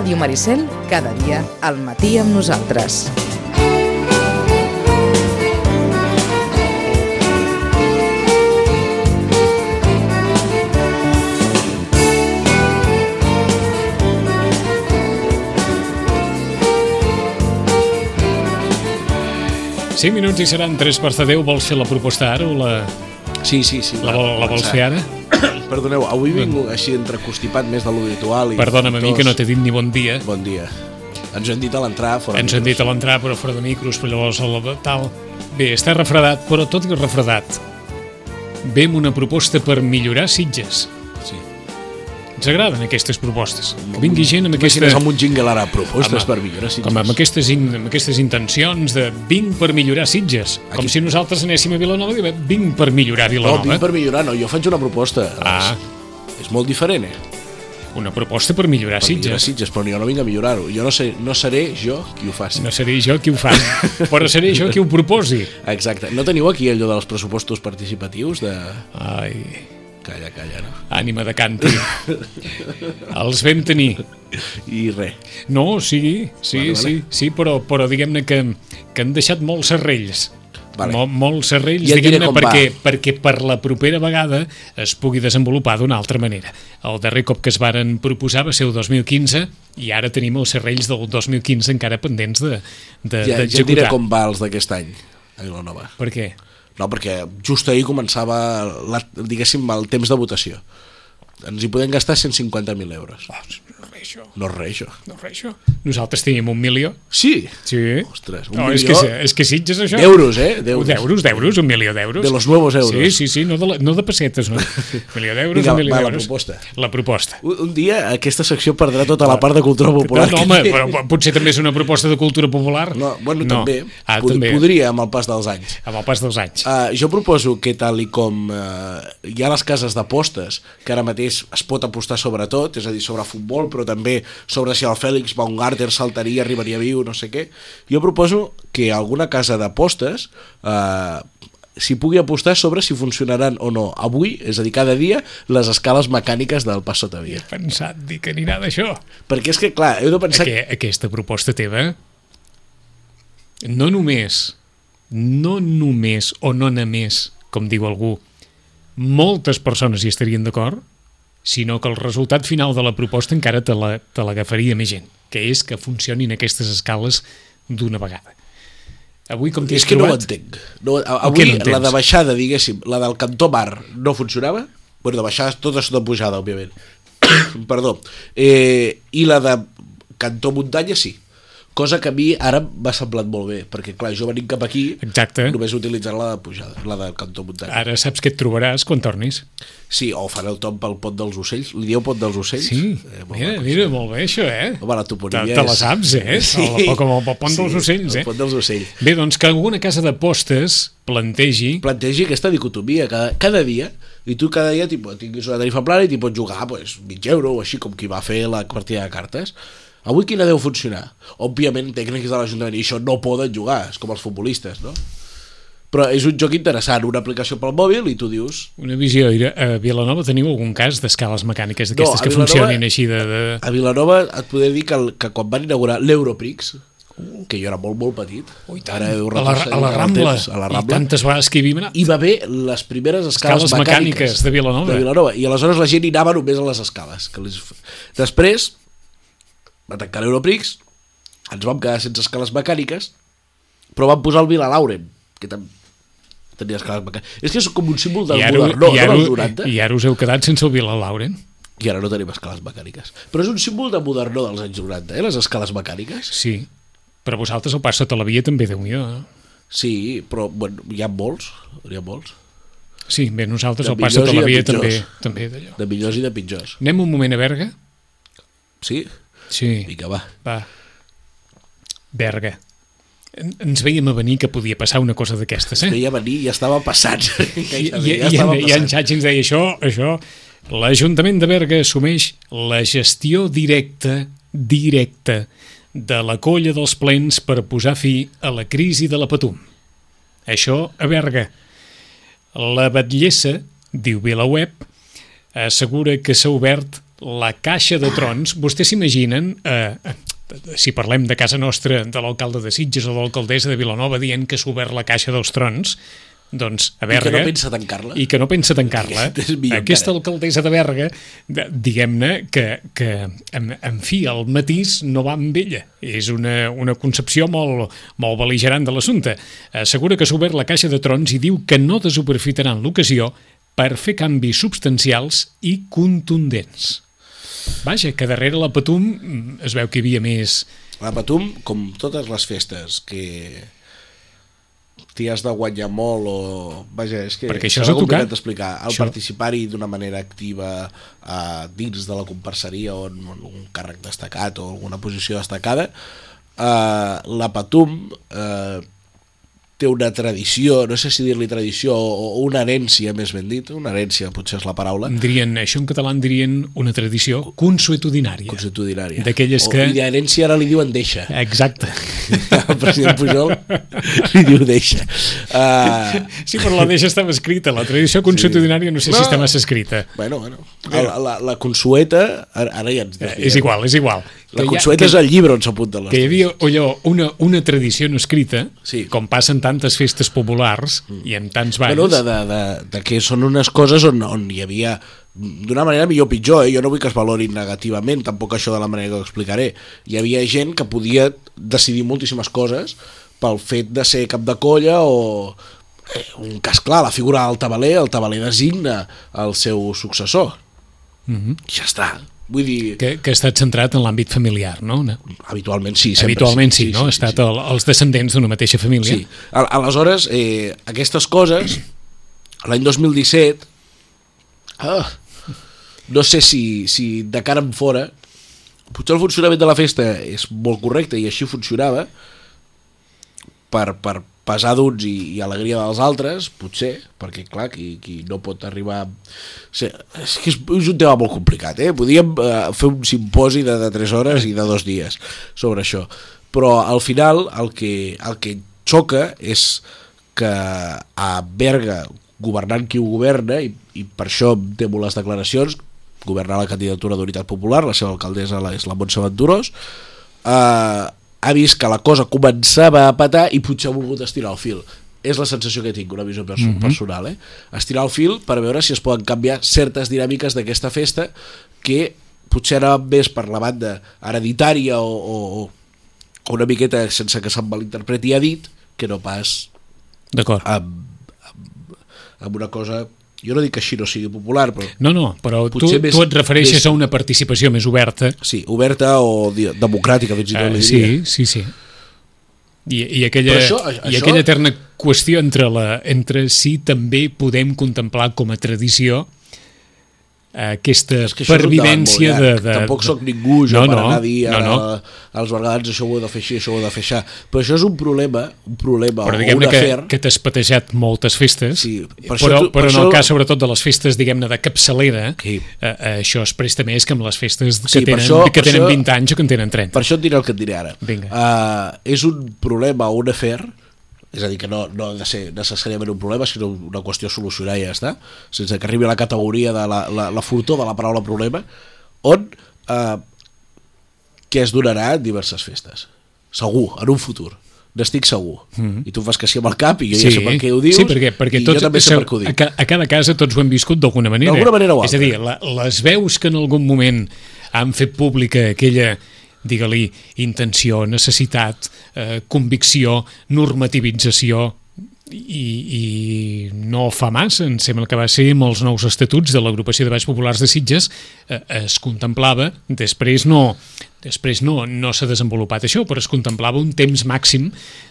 Ràdio Maricel, cada dia al matí amb nosaltres. Cinc minuts i seran 3 quarts de 10. Vols fer la proposta ara o la, Sí, sí, sí. la, vol, la vols fer ara? Perdoneu, avui vinc així entreconstipat més de l'habitual. Perdona'm a mi que no t'he dit ni bon dia. Bon dia. Ens ho hem dit a l'entrar, fora Ens han dit a l'entrar, però fora de micros, però llavors el, tal... Bé, està refredat, però tot i refredat, ve amb una proposta per millorar Sitges. Ens agraden aquestes propostes. Que vingui gent amb Imagines aquesta... amb un jingle ara, propostes Home, per millorar Sitges. Com amb aquestes, in, amb aquestes intencions de vinc per millorar Sitges. Com Aquí- si nosaltres anéssim a Vilanova i vinc per millorar No, Vilanova. vinc per millorar, no, jo faig una proposta. Ah. És, és molt diferent, eh? Una proposta per millorar Per millorar Sitges. Sitges, però jo no vinc a millorar-ho. Jo no, sé, no seré jo qui ho faci. No seré jo qui ho fa, però seré jo qui ho proposi. Exacte. No teniu aquí allò dels pressupostos participatius de... Ai, Calla, calla, no? ànima de canti. Els vam tenir. I res. No, sí, sí, Vale, vale. sí, sí, però, però diguem-ne que, que han deixat molts serrells. Vale. Mol, molts serrells, Ja diguem-ne, perquè, va. perquè per la propera vegada es pugui desenvolupar d'una altra manera. El darrer cop que es varen proposar va ser el 2015 i ara tenim els serrells del 2015 encara pendents de- de- Ja, ja diré d'executar. com va els d'aquest any a Vilanova. Per què? No, perquè just ahir començava, la, diguéssim, el temps de votació. Ens hi podem gastar 150.000 euros. Oh, no això. No és res, això. No res, això. Nosaltres teníem un milió. Sí, Sí. Ostres, un no, és milió que, és que Sitges, això... d'euros, eh? D'euros. D'euros, d'euros, un milió d'euros. De los nuevos euros. Sí, sí, sí, no de, la, no de pessetes, no. Un milió d'euros, un milió va, la d'euros. proposta. La proposta. Un, un dia aquesta secció perdrà tota la part de cultura popular. no, que home, té. però potser també és una proposta de cultura popular. No, bueno, no. també. Ah, Pod també. Podria, amb el pas dels anys. Amb el pas dels anys. Uh, jo proposo que tal i com uh, hi ha les cases d'apostes, que ara mateix es pot apostar sobre tot, és a dir, sobre futbol, però també sobre si el Fèlix Baumgartner saltaria, arribaria viu, no sé què, jo proposo que alguna casa d'apostes uh, s'hi pugui apostar sobre si funcionaran o no avui, és a dir, cada dia, les escales mecàniques del pas sota via. He pensat dir que anirà d'això. Perquè és que, clar, heu de pensar... Aqu aquesta proposta teva no només no només o no només, com diu algú, moltes persones hi estarien d'acord, sinó que el resultat final de la proposta encara te la- te l'agafaria més gent, que és que funcionin aquestes escales d'una vegada. Avui com t'hi És que no ho trobat? entenc. No, avui no la de baixada, diguéssim, la del cantó mar no funcionava? Bueno, de baixada, totes de pujada, òbviament. Perdó. Eh, I la de cantó muntanya, sí. Cosa que a mi ara m'ha semblat molt bé, perquè clar, jo venint cap aquí Exacte. només utilitzaré la de pujada, la del cantó muntanya. Ara saps què et trobaràs quan tornis. Sí, o faré el tom pel pot dels ocells. Li dieu pot dels ocells? Sí, Eh, mira, maco, mira, sí. molt bé això, eh? Home, la Te, toponímia te la és- saps, eh? Sí. El, com el pont dels ocells, eh? El pont dels ocells. Bé, doncs que alguna casa d'apostes plantegi plantegi aquesta dicotomia cada, cada dia i tu cada dia tipo, tinguis una tarifa plana i t'hi pots jugar pues, mig euro o així com qui va fer la partida de cartes avui quina deu funcionar? òbviament tècnics de l'Ajuntament i això no poden jugar és com els futbolistes no? però és un joc interessant una aplicació pel mòbil i tu dius una visió. A Vilanova teniu algun cas d'escales mecàniques No, d'aquestes a que Vilanova- funcionin així de... de... a Vilanova et podria dir que, el, que quan van inaugurar l'Europrix que jo era molt molt petit tant. ara heu a, la, a la Rambla. temps, a la I Rambla tantes vegades que hi anat. hi va haver les primeres escales, Escales mecàniques de Vilanova. de Vilanova i aleshores la gent hi anava només a les escales que les... després va tancar l'Europrix ens vam quedar sense escales mecàniques però van posar el Vila Lauren que també tenia escales mecàniques és que és com un símbol del ara, modernó i, no, ara, dels 90 I ara us heu quedat sense el Vila Lauren. i ara no tenim escales mecàniques però és un símbol de modernó dels anys 90 eh? les escales mecàniques Sí, però vosaltres el pas sota la via també, déu nhi no? sí, però bueno, hi ha molts hi ha molts Sí, bé, nosaltres De el pas sota la via també, també d'allò. de millors i de pitjors Anem un moment a Berga? sí? Sí. vinga va Va. Berga. En- Ens veiem a venir que podia passar una cosa d'aquestes, eh? veia venir i ja estava passant I, i, Gairebé, i, ja estava i, i en passant. Xachi ens deia això, això, l'Ajuntament de Berga assumeix la gestió directa, directa, de la colla dels plens per posar fi a la crisi de la Patum. Això a Berga. La batllessa, diu Vilaweb, assegura que s'ha obert la caixa de trons, vostès s'imaginen, eh, si parlem de casa nostra, de l'alcalde de Sitges o de l'alcaldessa de Vilanova dient que s'ha obert la caixa dels trons, doncs a I que Berga... no pensa tancar-la. I que no pensa tancar-la. Aquesta encara. alcaldessa de Berga, diguem-ne que, que en, en fi, el matís no va amb ella. És una, una concepció molt, molt beligerant de l'assumpte. Assegura que s'ha obert la caixa de trons i diu que no desaprofitaran l'ocasió per fer canvis substancials i contundents. Vaja, que darrere la Patum es veu que hi havia més... La Patum, com totes les festes que t'hi has de guanyar molt o... Vaja, és que Perquè això serà complicat d'explicar. El Això- participar-hi d'una manera activa uh, dins de la comparseria o en un càrrec destacat o alguna posició destacada, uh, la Patum uh, té una tradició, no sé si dir-li tradició o, una herència, més ben dit, una herència potser és la paraula, Dirien, això en català en dirien una tradició consuetudinària. consuetudinària. D'aquelles que- I d'herència ara li diuen deixa. Exacte. El president Pujol li diu deixa. Uh, Sí, però la deixa estava escrita. La tradició consuetudinària no sé si No. està massa escrita. bueno, bueno. La, la, la consueta, ara, ja ens Eh, desviem. és igual, és igual. La hi ha- consueta és el llibre on s'apunten les que hi havia allò, una, una tradició no escrita, Sí. com passa en tantes festes populars i en tants balls. Bueno, de, de, de, de que són unes coses on, on hi havia d'una manera millor o pitjor, eh? jo no vull que es valorin negativament, tampoc això de la manera que ho explicaré. Hi havia gent que podia decidir moltíssimes coses pel fet de ser cap de colla o eh, un cas clar, la figura del tabaler, el tabaler designa el seu successor. Mm -hmm. Ja està. Vull dir, que, que ha estat centrat en l'àmbit familiar, no? Habitualment sí. Sempre habitualment sí, no? ha estat el, els descendents d'una mateixa família. Sí. Al- Aleshores, eh, aquestes coses, l'any 2017, ah, no sé si, si de cara en fora, potser el funcionament de la festa és molt correcte i així funcionava, per, per pesar d'uns i, i alegria dels altres, potser, perquè clar, qui, qui no pot arribar... O sigui, és que és, és un tema molt complicat, eh? Podíem eh, fer un simposi de, de 3 hores i de dos dies sobre això. Però al final el que, el que xoca és que a Berga, governant qui ho governa, i, i per això em temo les declaracions, governar la candidatura d'Unitat Popular, la seva alcaldessa és la Montse Venturós, eh, ha vist que la cosa començava a patar i potser ha volgut estirar el fil. És la sensació que tinc, una visió perso Mhm. personal. Eh? Estirar el fil per veure si es poden canviar certes dinàmiques d'aquesta festa que potser anaven més per la banda hereditària o, o, o una miqueta sense que se'n malinterpreti ha dit que no pas amb, amb, amb una cosa jo no dic que així no sigui popular però No, no, però tu, més- tu et refereixes més- a una participació més oberta. sí, oberta o democràtica fins i tot diria. sí, sí, sí. I, i, aquella, Però això- I això- aquella eterna qüestió entre, la, entre si també podem contemplar com a tradició aquesta És que això pervivència de, llarg. de... Tampoc sóc ningú jo no, per no, anar a dir no, no. a, als bergadans això ho heu de fer així, això ho heu de fer així. Però això és un problema, un problema Però diguem-ne que, afer... que t'has patejat moltes festes, Sí, per això però, tu- però per en això- el cas sobretot de les festes, diguem-ne, de capçalera, Sí. eh, eh, això es presta més que amb les festes que Sí, tenen, això- que tenen això- 20 anys o que en tenen 30. Per això et diré el que et diré ara. Vinga. Uh, és un problema un afer, és a dir, que no, no ha de ser necessàriament un problema, sinó una qüestió a solucionar i ja està, sense que arribi a la categoria de la, la, la furtor de la paraula problema, on uh, que es donarà en diverses festes. Segur, en un futur. N'estic segur. Mm -hmm. I tu fas que sí amb el cap i jo ja sé per què ho dius sí, perquè, perquè tots, jo també sé per què ho a, dic. ca- a cada casa tots ho hem viscut d'alguna manera. D'alguna manera o És a altra. dir, la, les veus que en algun moment han fet pública aquella digue-li, intenció, necessitat, eh, convicció, normativització, i, i no fa massa, em sembla que va ser amb els nous estatuts de l'agrupació de Baix Populars de Sitges, eh, es contemplava, després no, després no, no s'ha desenvolupat això, però es contemplava un temps màxim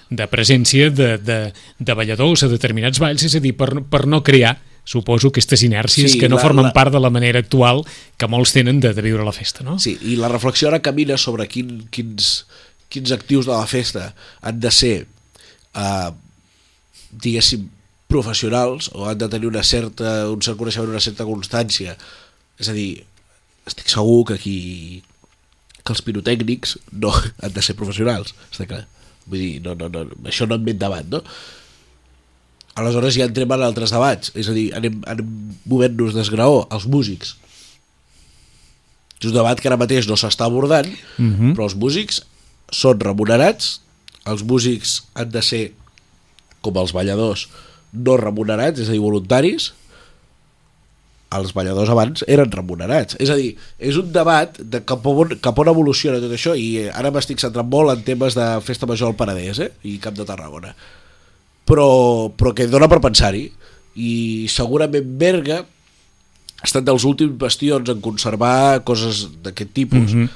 de presència de, de, de balladors a determinats balls, és a dir, per, per no crear suposo aquestes inèrcies Sí, que no la- formen la- part de la manera actual que molts tenen de, de viure la festa, no? Sí, i la reflexió ara camina sobre quin, quins, quins actius de la festa han de ser, eh, diguéssim, professionals o han de tenir una certa, un cert coneixement, una certa constància. És a dir, estic segur que aquí que els pirotècnics no han de ser professionals, està clar. Vull dir, no, no, no, això no en ve debat, no? Aleshores ja entrem en altres debats, és a dir, anem, anem movent-nos d'esgraó, els músics És un debat que ara mateix no s'està abordant, uh -huh. però els músics són remunerats, els músics han de ser, com els balladors, no remunerats, és a dir, voluntaris, els balladors abans eren remunerats. És a dir, és un debat de cap on, cap on evoluciona tot això i ara m'estic centrant molt en temes de festa major al Paradès eh? i Cap de Tarragona. Però, però que dona per pensar-hi i segurament Berga ha estat dels últims bastions en conservar coses d'aquest tipus mm -hmm.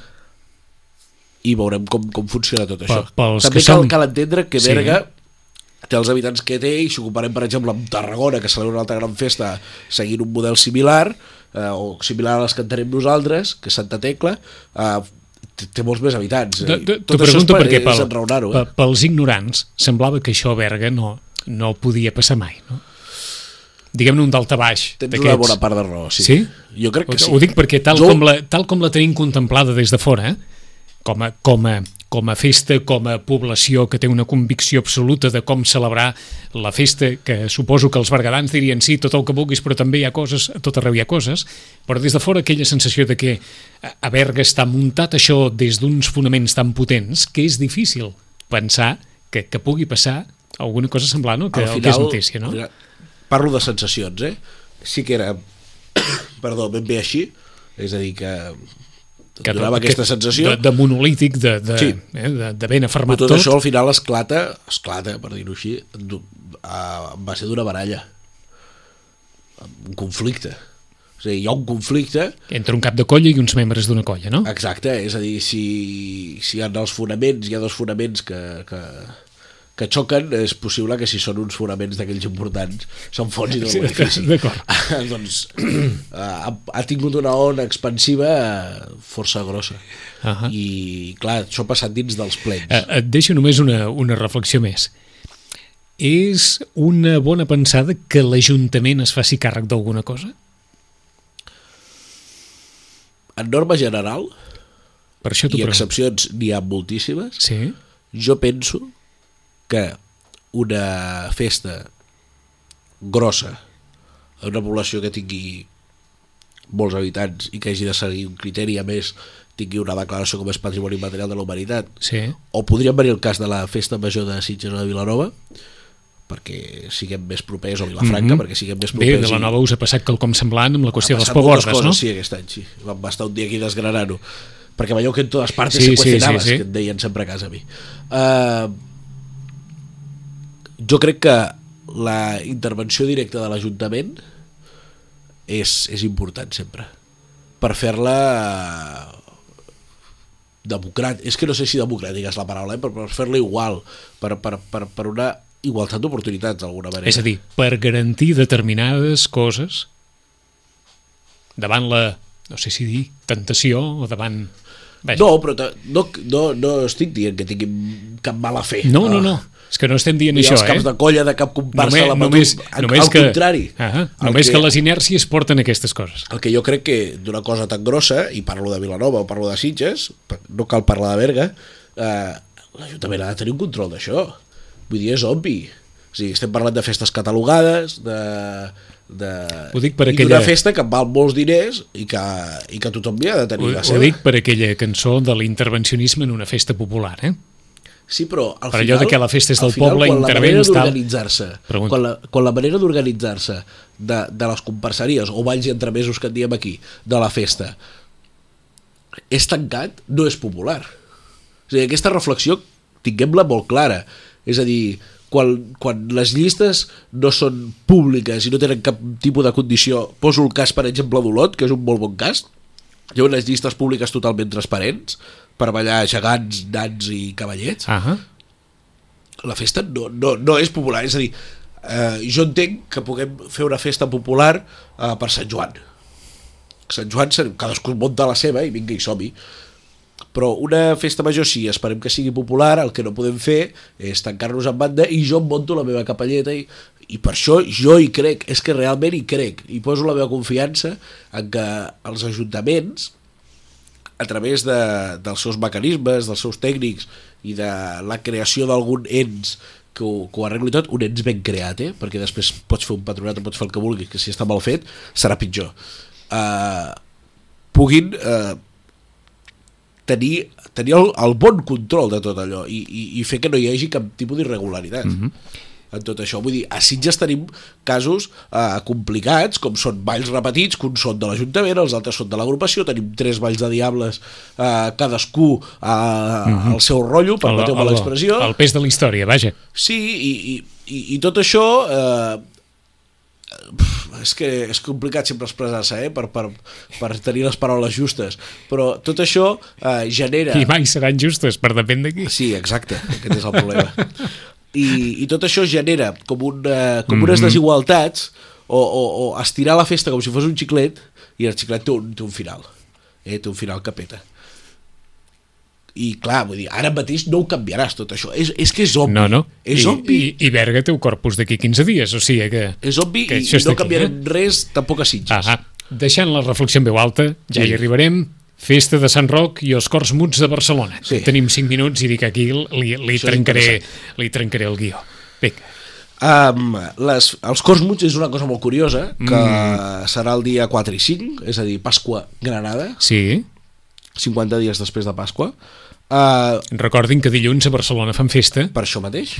i veurem com, com funciona tot això. Pels També cal, som- cal entendre que Sí. Berga té els habitants que té i si ho comparem per exemple amb Tarragona que celebra una altra gran festa seguint un model similar eh, o similar a les que en tenim nosaltres que és Santa Tecla eh, té, molts més habitants eh, T'ho pregunto per- perquè és pel, eh? pels ignorants semblava que això a Berga no, no podia passar mai, no? Diguem-ne un daltabaix tens d'aquests. una bona part de raó sí. Sí? jo crec que sí Ho dic perquè tal, Jo- com la, tal com la tenim contemplada des de fora, eh? com, a, com, a, com a festa, com a població que té una convicció absoluta de com celebrar la festa, que suposo que els bergadans dirien sí, tot el que vulguis, però també hi ha coses, a tot arreu hi ha coses, però des de fora aquella sensació de que a- a Berga està muntat això des d'uns fonaments tan potents que és difícil pensar que, que pugui passar alguna cosa semblant no? que, al el que és final, notícia, no? al final- parlo de sensacions eh? sí que era perdó, ben bé així és a dir que, que donava aquesta sensació de, de monolític, de, de, Sí. eh, de, de ben afermat tot, tot, això al final esclata esclata, per dir-ho així du- a, en base d'una baralla un conflicte és a dir, hi ha un conflicte entre un cap de colla i uns membres d'una colla, no? Exacte, és a dir, si, si ha els fonaments, hi ha dos fonaments que, que, que xoquen, és possible que si són uns fonaments d'aquells importants s'enfonsin Sí, el edifici. d'acord. doncs ha, ha tingut una ona expansiva força grossa. Ahà. I clar, això ha passat dins dels plens. Eh, et deixo només una, una reflexió més. És una bona pensada que l'Ajuntament es faci càrrec d'alguna cosa? En norma general, Per això i excepcions n'hi ha moltíssimes, Sí? jo penso que una festa grossa a una població que tingui molts habitants i que hagi de seguir un criteri a més tingui una declaració com és patrimoni material de la humanitat Sí. o podríem venir el cas de la festa major de Sitges de Vilanova perquè siguem més propers o Vilafranca Mhm. perquè siguem més Bé, propers de la nova us ha passat quelcom semblant amb la qüestió dels coses, no? Sí, aquest any, sí. Vam estar un dia aquí desgranant-ho. Perquè veieu que en totes partes Sí, sí, sí, se sí, habas, sí. que et deien sempre a casa a mi. Uh, jo crec que la intervenció directa de l'Ajuntament és, és important sempre per fer-la democràtica, és que no sé si democràtica és la paraula, eh? però per fer-la igual, per, per, per, per una igualtat d'oportunitats d'alguna manera. És a dir, per garantir determinades coses davant la, no sé si dir, tentació o davant... Vaja. No, però no, no, no estic dient que tinguin cap mala fe. no, no, Ah. no, és que no estem dient Ni això, els eh? caps de colla de cap comparsa només, a la Patum, només, al, només al que, contrari. Ah, El només que, que- les inèrcies porten aquestes coses. El que jo crec que d'una cosa tan grossa, i parlo de Vilanova o parlo de Sitges, no cal parlar de Berga, eh, l'Ajuntament ha de tenir un control d'això. Vull dir, és obvi. O sigui, estem parlant de festes catalogades, de, de... Ho dic per i aquella- d'una festa que val molts diners i que, i que tothom hi ha de tenir Ho, la ho seva. dic per aquella cançó de l'intervencionisme en una festa popular, eh? Sí, però al Per allò final, de que la festa és del final, poble, quan la intervens, manera d'organitzar-se, Pregunta. quan, la, quan la manera d'organitzar-se de, de les comparseries o balls i entremesos que en diem aquí, de la festa, és tancat, no és popular. És a dir, aquesta reflexió tinguem-la molt clara. És a dir, quan, quan les llistes no són públiques i no tenen cap tipus de condició, poso el cas, per exemple, d'Olot, que és un molt bon cas, hi ha unes llistes públiques totalment transparents per ballar gegants, nans i cavallets, Ah, la festa no, no, no és popular, és a dir, eh, jo entenc que puguem fer una festa popular eh, per Sant Joan. Sant Joan, cadascú munta la seva i vinga i som-hi. Però una festa major sí, esperem que sigui popular, el que no podem fer és tancar-nos en banda i jo em monto la meva capelleta i, i per això jo hi crec, és que realment hi crec. I poso la meva confiança en que els ajuntaments a través de, dels seus mecanismes, dels seus tècnics i de la creació d'algun ens que ho, que ho arregli tot, un ens ben creat, eh? perquè després pots fer un patronat o pots fer el que vulguis, que si està mal fet serà pitjor. Uh, puguin uh, tenir, tenir el, el bon control de tot allò i, i, i fer que no hi hagi cap tipus d'irregularitat. Mm -hmm en tot això. Vull dir, a Sitges tenim casos eh, complicats, com són balls repetits, que uns són de l'Ajuntament, els altres són de l'agrupació, tenim tres balls de diables, eh, cadascú eh, mm -hmm. al seu rotllo, permeteu-me l'expressió. El pes de la història, vaja. Sí, i, i, i, i tot això... Eh, és que és complicat sempre expressar-se eh? per, per, per tenir les paraules justes però tot això eh, genera i mai seran justes, per depèn de qui sí, exacte, aquest és el problema i, i tot això genera com, un, uh, com unes mm -hmm. desigualtats o, o, o estirar la festa com si fos un xiclet i el xiclet té un, té un final eh, té un final que peta i clar, vull dir, ara mateix no ho canviaràs tot això, és, és que és obvi no, no. és I, obvi i, i Berga té un corpus d'aquí 15 dies o sigui que, és obvi que i, i no canviarem eh? res tampoc a Sitges ah, deixant la reflexió en veu alta ja Sí. hi arribarem Festa de Sant Roc i els Cors Muts de Barcelona. Sí. Tenim 5 minuts i dic aquí li, li, Això trencaré, li trencaré el guió. Vinga. Um, les, els cors muts és una cosa molt curiosa que mm. serà el dia 4 i 5 és a dir, Pasqua Granada Sí, 50 dies després de Pasqua uh, recordin que dilluns a Barcelona fan festa. per això mateix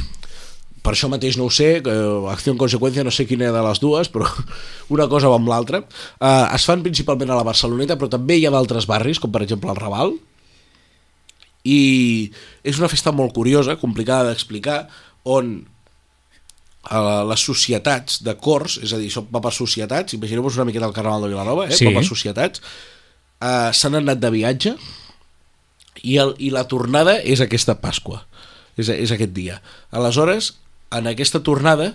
per això mateix no ho sé, eh, acció en conseqüència no sé quina de les dues, però una cosa va amb l'altra. Eh, es fan principalment a la Barceloneta, però també hi ha d'altres barris, com per exemple el Raval, i és una festa molt curiosa, complicada d'explicar, on eh, les societats de cors, és a dir, això va per societats, imagineu-vos una miqueta el Carnaval de Vilanova, eh, Sí. va per societats, eh, s'han anat de viatge i, el, i la tornada és aquesta Pasqua, és, és aquest dia. Aleshores, en aquesta tornada,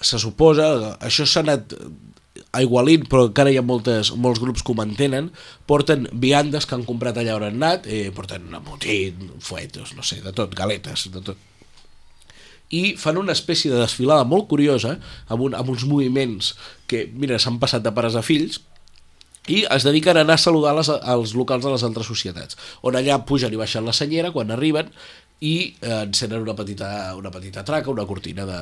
se suposa, això s'ha anat aigualint, però encara hi ha moltes, molts grups que ho mantenen, porten viandes que han comprat allà on han anat, eh, porten embotit, fuetos, no sé, de tot, galetes, de tot. I fan una espècie de desfilada molt curiosa, amb, un, amb uns moviments que, mira, s'han passat de pares a fills, i es dediquen a anar a saludar les, als locals de les altres societats, on allà pugen i baixen la senyera quan arriben i eh, encenen una petita, una petita traca, una cortina de,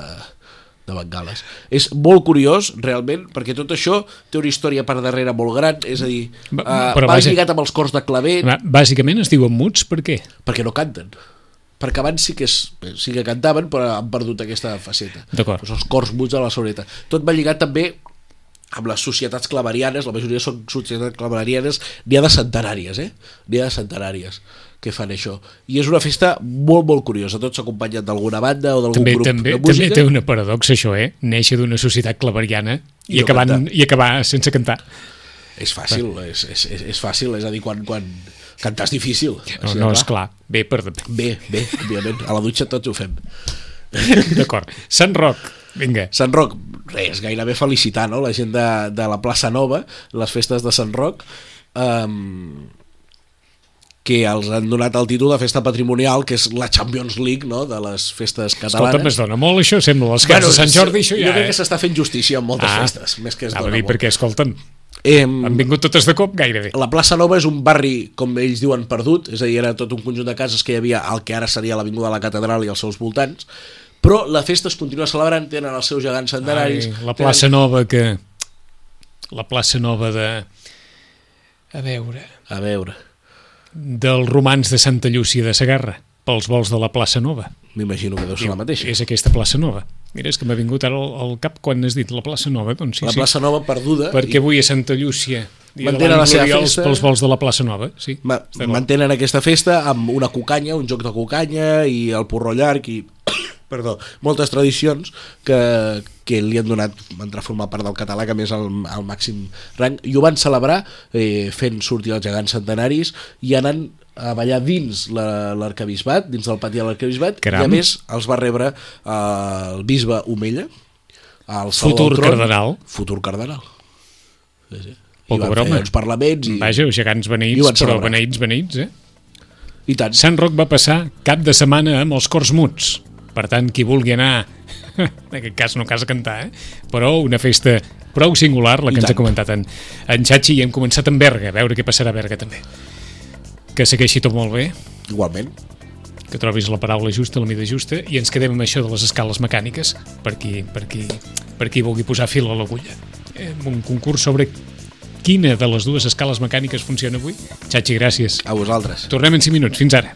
de bengales. És molt curiós, realment, perquè tot això té una història per darrere molt gran, és a dir, però va vaja- lligat amb els cors de clavet, Bàsicament es diuen muts per què? perquè no canten. Perquè abans sí que, és, sí que cantaven, però han perdut aquesta faceta. Doncs els cors muts de la sobreta. Tot va lligat també amb les societats claverianes, la majoria són societats claverianes, n'hi ha de centenàries, eh? N'hi ha de centenàries que fan això. I és una festa molt, molt curiosa. Tots s'acompanyen d'alguna banda o d'algun També, grup també, de també música. té una paradoxa, això, eh? Néixer d'una societat claveriana i, I acabant, cantar. i acabar sense cantar. És fàcil, és, és, és, és fàcil, és a dir, quan, quan cantar és difícil. No, no és clar. Bé, per... Bé, bé, òbviament. A la dutxa tots ho fem. D'acord. Sant Roc, vinga. Sant Roc, res, gairebé felicitar no? la gent de, de la plaça Nova, les festes de Sant Roc, um, que els han donat el títol de festa patrimonial, que és la Champions League no? de les festes catalanes. es dona molt això, sembla. Les cases de Sant Jordi, això jo ja... crec eh? que s'està fent justícia en moltes Ah. festes, més que es dona dir, molt. perquè, escolta'm, Em, han vingut totes de cop gairebé. la plaça Nova és un barri, com ells diuen, perdut, és a dir, era tot un conjunt de cases que hi havia al que ara seria l'Avinguda de la Catedral i els seus voltants, però la festa es continua celebrant, tenen els seus gegants centenaris... Ai, la plaça nova que... La plaça nova de... A veure... Tenen... A veure, Dels romans de Santa Llúcia de Sagarra, pels vols de la plaça nova. m'imagino que deu ser la mateixa. És aquesta plaça nova. Mira, és que m'ha vingut ara al, al cap quan has dit la plaça nova, doncs sí, la sí. plaça Nova perduda... Perquè avui a Santa Llúcia Mantenen la seva festa. pels vols de la plaça nova, sí. Ma mantenen aquesta festa amb una cucanya, un joc de cucanya i el porró llarg i perdó, moltes tradicions que, que li han donat entrar a formar part del català, que més al, al màxim rang, i ho van celebrar eh, fent sortir els gegants centenaris i anant a ballar dins la- l'arcabisbat, dins del pati de l'arcabisbat, i a més els va rebre eh, el bisbe Omella, el Futur Tron, cardenal. Futur cardenal. Sí, sí. I Poca broma. fer uns parlaments i, Vaja, gegants beneïts, però beneïts, beneïts, eh? i tant. Sant Roc va passar cap de setmana amb els cors muts. Per tant, qui vulgui anar, en aquest cas no cas a cantar, eh? però una festa prou singular, la I que ens ha tant. comentat en, en Xachi, i hem començat amb Berga, a veure què passarà a Berga també. Que segueixi tot molt bé, Igualment. que trobis la paraula justa, la mida justa, i ens quedem amb això de les escales mecàniques, per qui, per qui, per qui vulgui posar fil a l'agulla. Un concurs sobre quina de les dues escales mecàniques funciona avui. Xachi, gràcies. A vosaltres. Tornem en 5 minuts. Fins ara.